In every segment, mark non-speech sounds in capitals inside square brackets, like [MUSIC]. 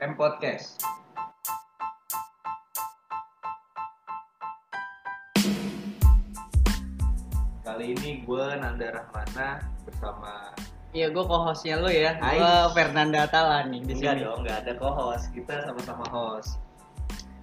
M Podcast. Kali ini gue Nanda Rahmana bersama Iya, gue co-hostnya lo ya. Gue Fernanda Tala nih di Enggak sini. dong, nggak ada co-host. Kita sama-sama host.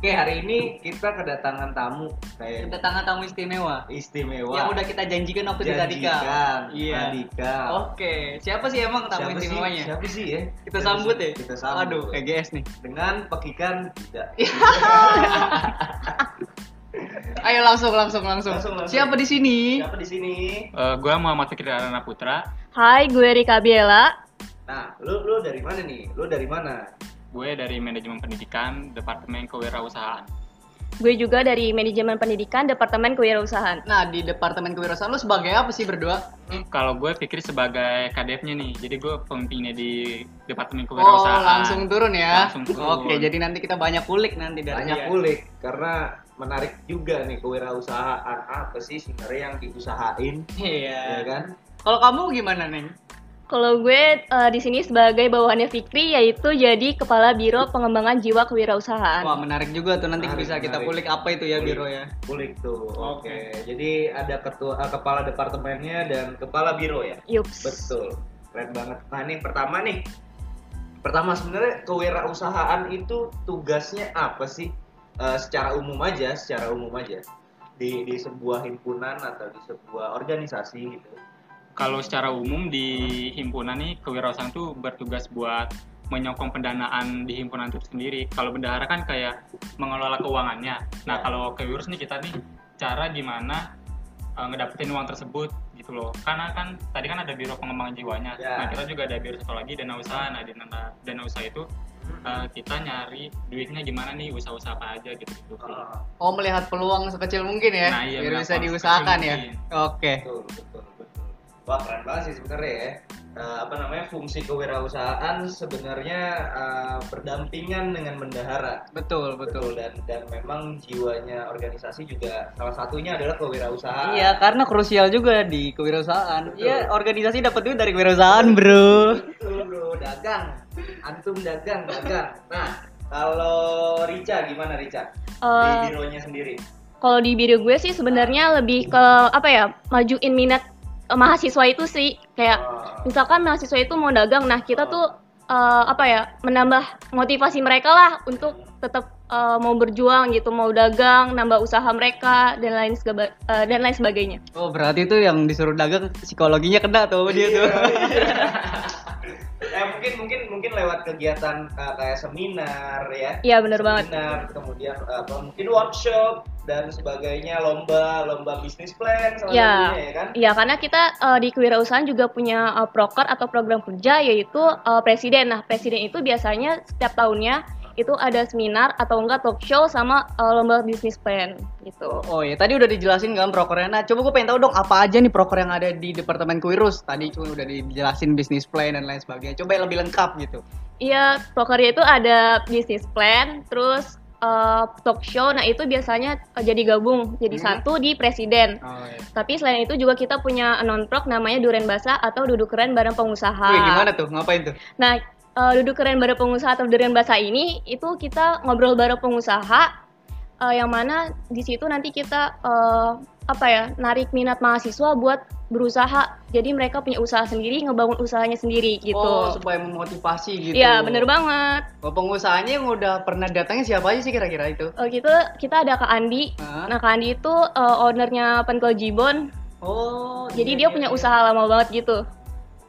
Oke, hari ini kita kedatangan tamu kayak Kedatangan tamu istimewa. istimewa. Yang udah kita janjikan waktu di Tadika. Janjikan, Iya. Tadika. Oke, siapa sih emang tamu siapa sih? istimewanya? Siapa sih ya? Kita Siapa sambut sih? ya. Kita sambut. Aduh, EGS nih. Dengan pekikan tidak. [LAUGHS] Ayo langsung langsung langsung. Langsung, langsung. Siapa di sini? Siapa di sini? Eh, gue Muhammad Fikri Arana Putra. Hai, gue Rika Biela. Nah, lu lu dari mana nih? Lu dari mana? Gue dari Manajemen Pendidikan, Departemen Kewirausahaan. Gue juga dari Manajemen Pendidikan Departemen Kewirausahaan. Nah, di Departemen Kewirausahaan lu sebagai apa sih berdua? Kalau gue Fikri sebagai kadepnya nih, jadi gue pemimpinnya di Departemen Oh, Kewirausahaan. langsung turun ya. Langsung turun. Oke, jadi nanti kita banyak kulik nanti dari Banyak kulik karena menarik juga nih kewirausahaan apa sih sebenarnya yang diusahain, Iya. ya kan? Kalau kamu gimana, Neng? Kalau gue eh, di sini sebagai bawahannya Fikri yaitu jadi Kepala Biro Pengembangan Jiwa Kewirausahaan. Wah, menarik juga tuh nanti Menarik, bisa kita menarik. kulik apa itu ya Kulik. biro ya. Kulik tuh. Oke. Oke. Jadi ada ketua eh, kepala departemennya dan kepala biro ya. Yups. Betul. Keren banget. Nah, ini pertama nih. Pertama sebenarnya kewirausahaan itu tugasnya apa sih? Eh, secara umum aja, secara umum aja. Di di sebuah himpunan atau di sebuah organisasi gitu. Kalau secara umum di himpunan nih, kewirausahaan tuh bertugas buat menyokong pendanaan di himpunan itu sendiri. Kalau bendahara kan kayak mengelola keuangannya. Nah, Ya. kalau kewirus nih kita nih cara gimana eh, ngedapetin uang tersebut gitu loh. Karena kan tadi kan ada biro pengembangan jiwanya. Ya. Nah, kita juga ada biro satu lagi dana usaha. Nah, di dana, dana usaha itu eh, kita nyari duitnya gimana nih usaha-usaha apa aja gitu gitu. Ah, Oh, melihat peluang sekecil mungkin ya, Nah, iya, biar bisa diusahakan ya. mungkin. Oke. betul, betul. Wah, keren banget sih sebenarnya ya. Eh, apa namanya? Fungsi kewirausahaan sebenarnya eh, berdampingan dengan bendahara. Betul, betul. Betul dan dan memang jiwanya organisasi juga salah satunya adalah kewirausahaan. Iya, karena krusial juga di kewirausahaan. Iya, organisasi dapat duit dari kewirausahaan, Bro. Betul bro, dagang. Antum dagang, dagang. Nah, kalau Rica gimana Rica? Di Eh, bironya sendiri. kalau di biro gue sih sebenarnya lebih ke apa ya? Majuin minat eh, mahasiswa itu sih kayak Oh, misalkan mahasiswa itu mau dagang, nah kita tuh eh, apa ya? Menambah motivasi mereka lah untuk tetap eh, mau berjuang gitu, mau dagang, nambah usaha mereka dan lain eh, dan lain sebagainya. Oh, berarti itu yang disuruh dagang psikologinya kena tuh dia tuh. [LAUGHS] eh mungkin mungkin mungkin lewat kegiatan uh, kayak seminar ya. Iya bener banget. Seminar, kemudian uh, apa, mungkin workshop dan sebagainya, lomba, lomba bisnis plan salah Ya, satunya ya kan. Iya, karena kita eh, di kewirausahaan juga punya eh, proker atau program kerja yaitu eh, presiden. Nah, presiden itu biasanya setiap tahunnya itu ada seminar atau enggak talk show sama eh, lomba bisnis plan gitu. Oh ya, tadi udah dijelasin kan prokernya. Nah, coba gue pengen tahu dong apa aja nih proker yang ada di Departemen Kewirus. Tadi cuma udah dijelasin bisnis plan dan lain sebagainya. Coba yang lebih lengkap gitu. Iya, prokernya itu ada bisnis plan, terus eh, talk show. Nah, itu biasanya eh, jadi gabung jadi Hmm. satu di presiden. Oh iya. Tapi selain itu juga kita punya non-prok namanya Duren Basa atau Duduk Keren Bareng Pengusaha. Wih, gimana tuh? Ngapain tuh? Nah, eh, duduk keren bareng pengusaha atau durian bahasa ini itu kita ngobrol bareng pengusaha eh, yang mana di situ nanti kita eh, apa ya narik minat mahasiswa buat berusaha. Jadi mereka punya usaha sendiri, ngebangun usahanya sendiri gitu. Oh, supaya memotivasi gitu. Iya, bener banget. Oh, pengusahanya yang udah pernah datangnya siapa aja sih kira-kira itu? Oh gitu, kita ada Kak Andi. Hah? Nah, Kak Andi itu eh, ownernya Penkel Jibon. Oh, Jadi iya, dia iya, punya iya. usaha lama banget gitu.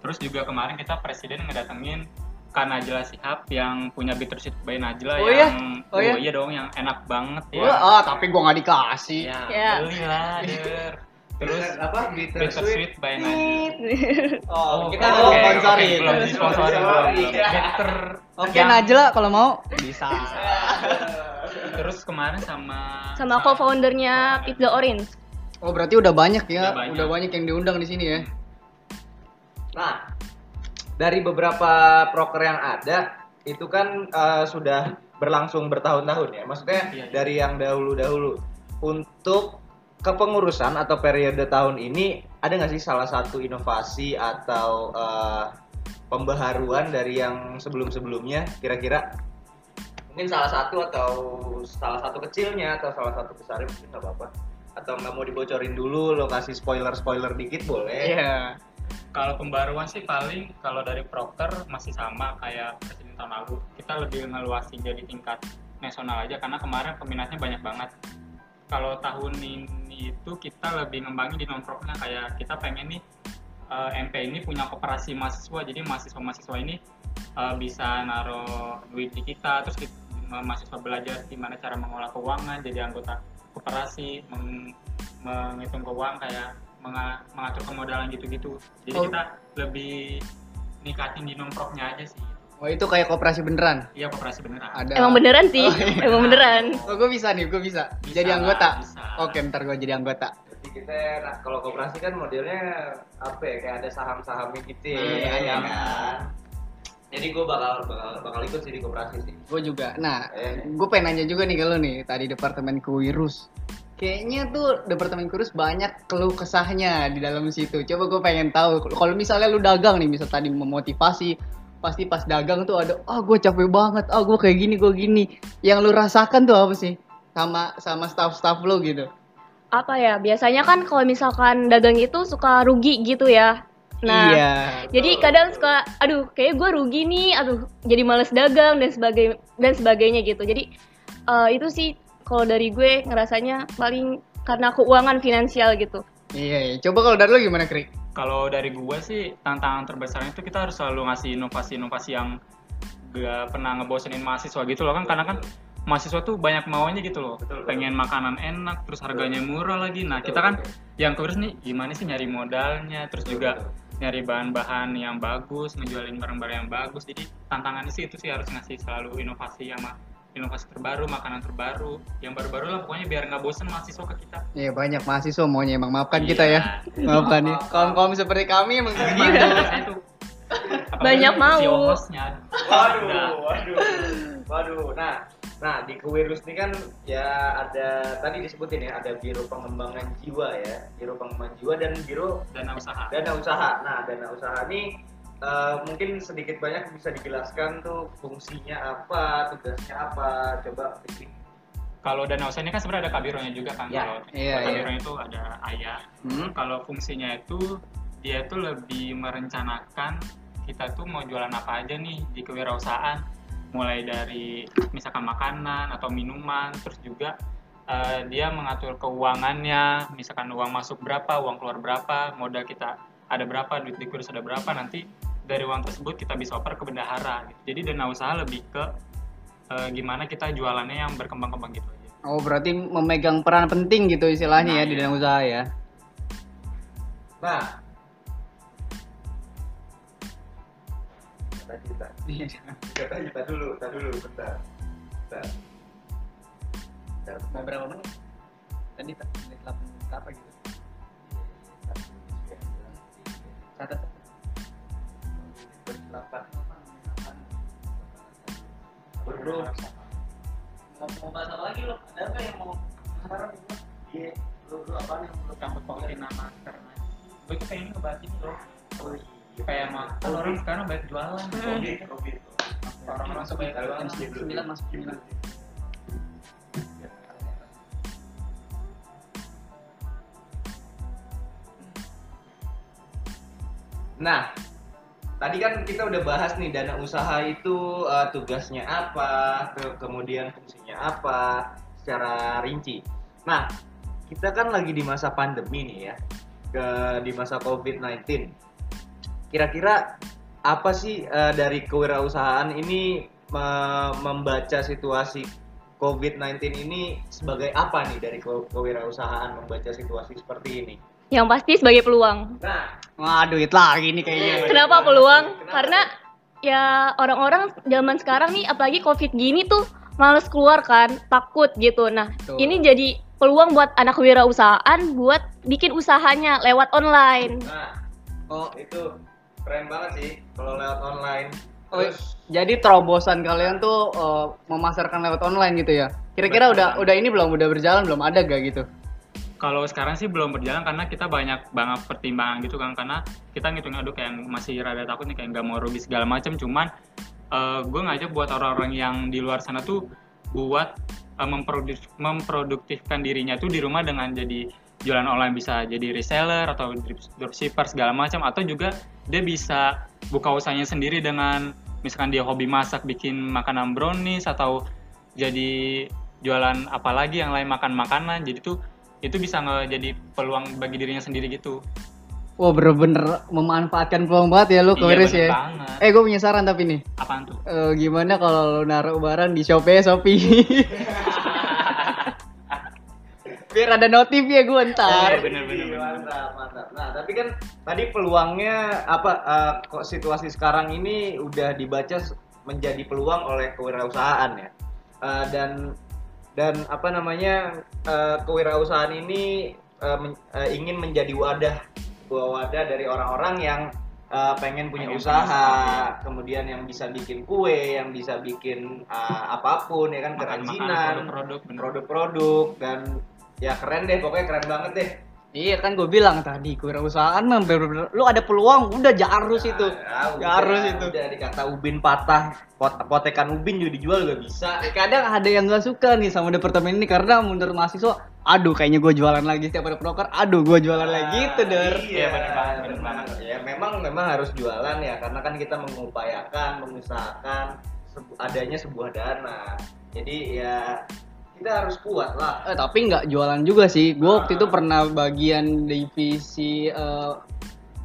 Terus juga kemarin kita presiden ngedatengin Kak Najla Sihab yang punya Bittersweet by Najla Oh iya? yang Oh iya? iya dong yang enak banget ya. Wah, ah, tapi gua nggak dikasih. Ya, Ya. belilah, Der. Terus apa? Bittersweet. Bittersweet by Najla. Oh, kita oke, belum oke, sponsori. oke, belum disponsori belum. Iya. Bitter. Oke, yang- Najla kalau mau bisa. Terus kemarin sama Sama co-foundernya Pizza Orange. Oh, berarti udah banyak ya. Udah banyak. Udah banyak yang diundang di sini ya. Nah, dari beberapa proker yang ada itu kan eh, sudah berlangsung bertahun-tahun ya. Maksudnya Iya, iya. dari yang dahulu-dahulu. Untuk kepengurusan atau periode tahun ini ada nggak sih salah satu inovasi atau eh, pembaharuan dari yang sebelum-sebelumnya kira-kira? mungkin salah satu atau salah satu kecilnya atau salah satu besarnya mungkin nggak apa-apa atau nggak mau dibocorin dulu lo kasih spoiler spoiler dikit boleh Iya. Kalau pembaruan sih paling kalau dari Procter masih sama kayak presiden tahun lalu. Kita lebih ngeluasin jadi tingkat nasional aja karena kemarin peminatnya banyak banget. Kalau tahun ini itu kita lebih ngembangin di non profitnya kayak kita pengen nih eh, MP ini punya koperasi mahasiswa. Jadi mahasiswa-mahasiswa ini eh, bisa naruh duit di kita terus kita, mahasiswa belajar gimana cara mengolah keuangan jadi anggota koperasi meng- menghitung keuangan kayak menga- mengatur kemodalan gitu-gitu. Jadi Oh. kita lebih nikatin di non-profnya aja sih Oh itu kayak koperasi beneran. iya koperasi beneran Ada. Emang beneran sih, Oh, iya. emang beneran. Oh gue bisa nih, gue bisa. Bisa jadi anggota. bisa. Oke, ntar gue jadi anggota. jadi kita nah, kalau koperasi kan modelnya apa ya kayak ada saham-sahamnya gitu ya, Iya, ya iya. kan jadi gue bakal, bakal bakal ikut sih di koperasi sih Gue juga. Nah, Eh. gue pengen nanya juga nih ke lu nih, tadi departemen kuirus. Kayaknya tuh departemen kuirus banyak keluh kesahnya di dalam situ. Coba gue pengen tahu. Kalau misalnya lu dagang nih, misal tadi memotivasi, pasti pas dagang tuh ada, ah gue capek banget, ah gue kayak gini, gue gini. Yang lu rasakan tuh apa sih? Sama sama staff-staff lu gitu. Apa ya? Biasanya kan kalau misalkan dagang itu suka rugi gitu ya. Nah, iya. jadi kadang suka, aduh, kayak gue rugi nih, aduh, jadi males dagang dan sebagai dan sebagainya gitu. Jadi eh, itu sih kalau dari gue ngerasanya paling karena keuangan finansial gitu. Iya, iya. Coba kalau dari lu gimana, Krik? Kalau dari gua sih tantangan terbesarnya itu kita harus selalu ngasih inovasi-inovasi yang gak pernah ngebosenin mahasiswa gitu loh kan. Karena kan mahasiswa tuh banyak maunya gitu loh. Betul, betul. pengen makanan enak terus harganya murah lagi. Nah kita kan yang kurus nih gimana sih nyari modalnya? Terus juga nyari bahan-bahan yang bagus ngejualin barang-barang yang bagus. Jadi tantangannya sih itu sih harus ngasih selalu inovasi sama inovasi terbaru makanan terbaru yang baru-baru lah pokoknya biar nggak bosen mahasiswa ke kita Iya banyak mahasiswa maunya emang maafkan Iya. kita ya. Maafkan nih. Kaum kaum seperti kami emang Iya, gitu. Banyak mau. waduh waduh waduh nah nah di Kuwirus ini kan ya ada tadi disebutin ya ada biro pengembangan jiwa ya biro pengembangan jiwa dan biro dana usaha dana usaha nah dana usaha ini eh, mungkin sedikit banyak bisa dijelaskan tuh fungsinya apa tugasnya apa? Coba Vicky. kalau dana usaha ini kan sebenarnya ada kabironya juga kan Ya, kalau iya, kabironya itu ada ayah. Hmm. kalau fungsinya itu dia itu lebih merencanakan kita tuh mau jualan apa aja nih di kewirausahaan. Mulai dari misalkan makanan atau minuman terus juga eh, dia mengatur keuangannya. Misalkan uang masuk berapa uang keluar berapa modal kita ada berapa duit di kuris ada berapa nanti dari uang tersebut kita bisa oper ke bendahara gitu. jadi dana usaha lebih ke eh, gimana kita jualannya yang berkembang-kembang gitu aja Oh berarti memegang peran penting gitu istilahnya ya Nah, di iya. dalam usaha ya. nah kita kita kita kita dulu kita dulu bentar bentar Bentar. Mau berapa menit? Tadi menit delapan menit apa gitu? Catat. Delapan. Bro, mau bahas apa lagi lo? Ada nggak yang mau sekarang? Iya, lu lu apa nih? Lu campur pautin nama karena gue tuh pengen ngebahas iya. kayak mah orang sekarang banyak jualan Covid, Covid. orang masuk banyak jualan sembilan sembilan. Nah, tadi kan kita udah bahas nih dana usaha itu eh, tugasnya apa, ke- kemudian fungsinya apa, secara rinci. Nah, kita kan lagi di masa pandemi nih ya, ke di masa COVID-19. Kira-kira apa sih eh, dari kewirausahaan ini me- membaca situasi COVID-19 ini sebagai apa nih dari ke- kewirausahaan membaca situasi seperti ini? Yang pasti sebagai peluang. Nah, Wah duit lagi nih kayaknya. Kenapa peluang? Kenapa? Karena ya orang-orang zaman sekarang nih apalagi covid gini tuh males keluar kan, takut gitu. Nah, Betul. ini jadi peluang buat anak wirausahaan buat bikin usahanya lewat online. nah Oh, itu keren banget sih kalau lewat online Oh, terus jadi terobosan kalian tuh eh, memasarkan lewat online gitu ya? Kira-kira udah udah ini belum udah berjalan belum ada gak gitu? Kalau sekarang sih belum berjalan karena kita banyak banget pertimbangan gitu kan. Karena kita ngitungnya aduh kayak masih rada takut nih kayak nggak mau rugi segala macam cuman gue ngajak buat orang-orang yang di luar sana tuh buat eh, memproduk- memproduktifkan dirinya tuh di rumah dengan jadi jualan online. Bisa jadi reseller atau dropshipper segala macam atau juga dia bisa buka usahanya sendiri dengan misalkan dia hobi masak bikin makanan brownies atau jadi jualan apalagi yang lain makan makanan. Jadi tuh itu bisa jadi peluang bagi dirinya sendiri gitu Wah bener-bener memanfaatkan peluang banget ya lu Iya, bener ya. banget. Eh gue punya saran tapi nih. apaan tuh Eh, gimana kalau lu naruh barang di Shopee Shopee? [LAUGHS] Biar ada notif ya gue ntar. Iya, bener, bener, bener. mantap mantap nah tapi kan tadi peluangnya apa eh, kok situasi sekarang ini udah dibaca menjadi peluang oleh kewirausahaan ya Eh, dan dan apa namanya eh, kewirausahaan ini eh, men- eh, ingin menjadi wadah sebuah wadah dari orang-orang yang eh, pengen punya Pengen usaha, usaha, kemudian yang bisa bikin kue, yang bisa bikin eh, apa pun ya kan kerajinan, produk-produk dan ya keren deh pokoknya keren banget deh Iya kan gue bilang tadi kewirausahaan mah lu ada peluang udah jarus itu. Ah, udah, Jarus itu. udah dikata ubin patah pot potekan ubin juga dijual juga bisa Kadang ada yang gak suka nih sama departemen ini karena menurut mahasiswa, aduh kayaknya gue jualan lagi setiap ada proker, aduh gue jualan lagi gitu der. iya bener banget, bener banget. ya memang memang harus jualan ya karena kan kita mengupayakan mengusahakan sebu- adanya sebuah dana jadi ya kita harus kuat lah Eh, tapi nggak jualan juga sih. Gue waktu itu pernah bagian divisi eh,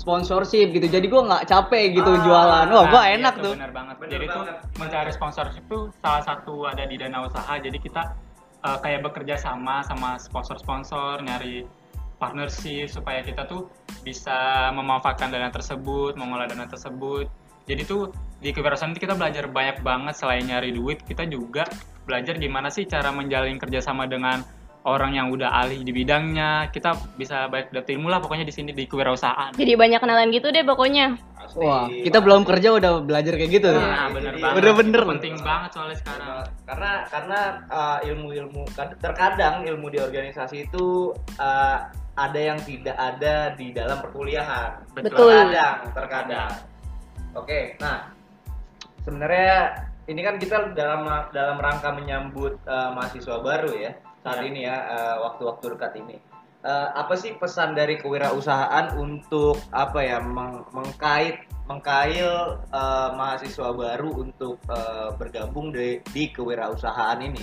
sponsorship gitu. Jadi gue nggak capek gitu Ah, jualan. Wah, gue Nah, enak iya tuh. Bener banget. Bener jadi banget. tuh mencari sponsorship tuh salah satu ada di dana usaha. Jadi kita eh, kayak bekerja sama sama sponsor-sponsor nyari partnership supaya kita tuh bisa memanfaatkan dana tersebut, mengolah dana tersebut. Jadi tuh di kewirausahaan itu kita belajar banyak banget selain nyari duit, kita juga belajar gimana sih cara menjalin kerjasama dengan orang yang udah ahli di bidangnya. Kita bisa banyak dapet ilmu lah pokoknya di sini di kewirausahaan. Jadi banyak kenalan gitu deh pokoknya. Pasti, Wah, kita belum kerja udah belajar kayak gitu. Nah, Nah, bener banget. Bener-bener. Itu Penting banget soalnya sekarang. karena karena uh, ilmu-ilmu kad- terkadang ilmu di organisasi itu uh, ada yang tidak ada di dalam perkuliahan Betul. terkadang terkadang oke nah sebenarnya ini kan kita dalam dalam rangka menyambut uh, mahasiswa baru ya saat Ya. ini ya uh, waktu-waktu dekat ini Uh, apa sih pesan dari kewirausahaan untuk apa ya meng- mengkait mengkail uh, mahasiswa baru untuk uh, bergabung di, di kewirausahaan ini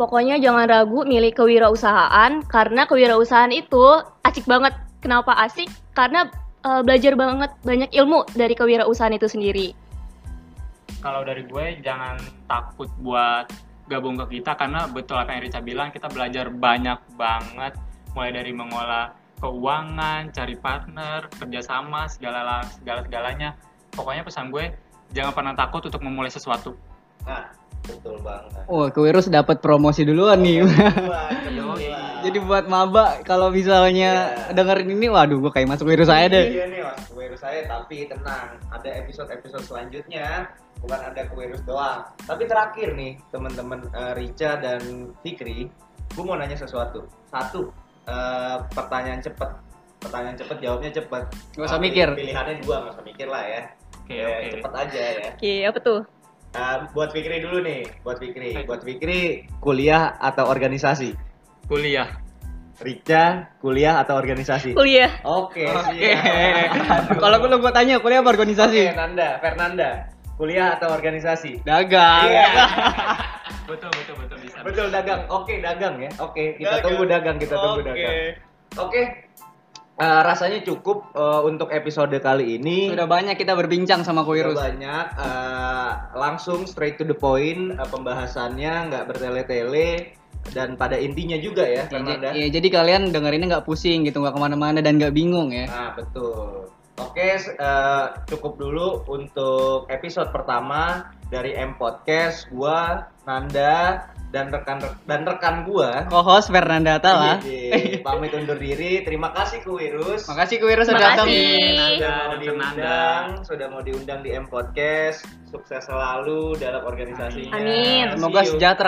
Pokoknya jangan ragu milih kewirausahaan karena kewirausahaan itu asik banget. Kenapa asik? Karena eh, belajar banget banyak ilmu dari kewirausahaan itu sendiri. Kalau dari gue jangan takut buat gabung ke kita karena betul apa yang Rica bilang kita belajar banyak banget mulai dari mengolah keuangan, cari partner, kerjasama, segala segala segalanya. Pokoknya pesan gue jangan pernah takut untuk memulai sesuatu. nah betul banget Wah, kewirus dapat promosi duluan nih. [LAUGHS] Jadi Jadi buat maba kalau misalnya Iya. dengerin ini, waduh gue kayak masuk wirus saya deh. Iya nih mas, kewirus saya tapi tenang, ada episode-episode selanjutnya bukan ada kewirus doang. Tapi terakhir nih teman-teman eh, Rica dan Fikri, gue mau nanya sesuatu. Satu, eh, pertanyaan cepet, pertanyaan cepet jawabnya cepet. Nggak usah mikir. Pilihannya dua, nggak usah mikir lah ya. Oke, Ya, oke. Cepet aja ya. Oke, apa tuh? Nah, buat Fikri dulu nih, buat Fikri, buat Fikri kuliah atau organisasi? Kuliah. Rica, kuliah atau organisasi? Kuliah. Oke, Oke. siap. [LAUGHS] Kalau gue gue tanya kuliah apa Oke, organisasi? Nanda, Fernanda, kuliah atau organisasi? Dagang. Iya. [LAUGHS] Betul, betul, betul bisa. Betul dagang. Oke, dagang ya. Oke, kita Dagang. tunggu dagang, kita tunggu Oke. dagang. Oke. Eh, rasanya cukup eh, untuk episode kali ini. Sudah banyak kita berbincang sama Sudah kewirus. banyak eh, langsung straight to the point eh, pembahasannya nggak bertele-tele dan pada intinya juga ya, Ya, ya, jadi kalian dengerin nggak pusing gitu, nggak ke mana-mana dan nggak bingung ya. Nah, betul. Oke, eh, cukup dulu untuk episode pertama dari M Podcast. Gua Nanda dan rekan dan rekan gua Co-host Fernanda Atala. Iya, pamit undur diri. Terima kasih Kuwirus. Makasih kewirus sudah datang. Sudah mau Dan diundang, sudah mau diundang di M Podcast. Sukses selalu dalam organisasinya. Amin. Semoga sejahtera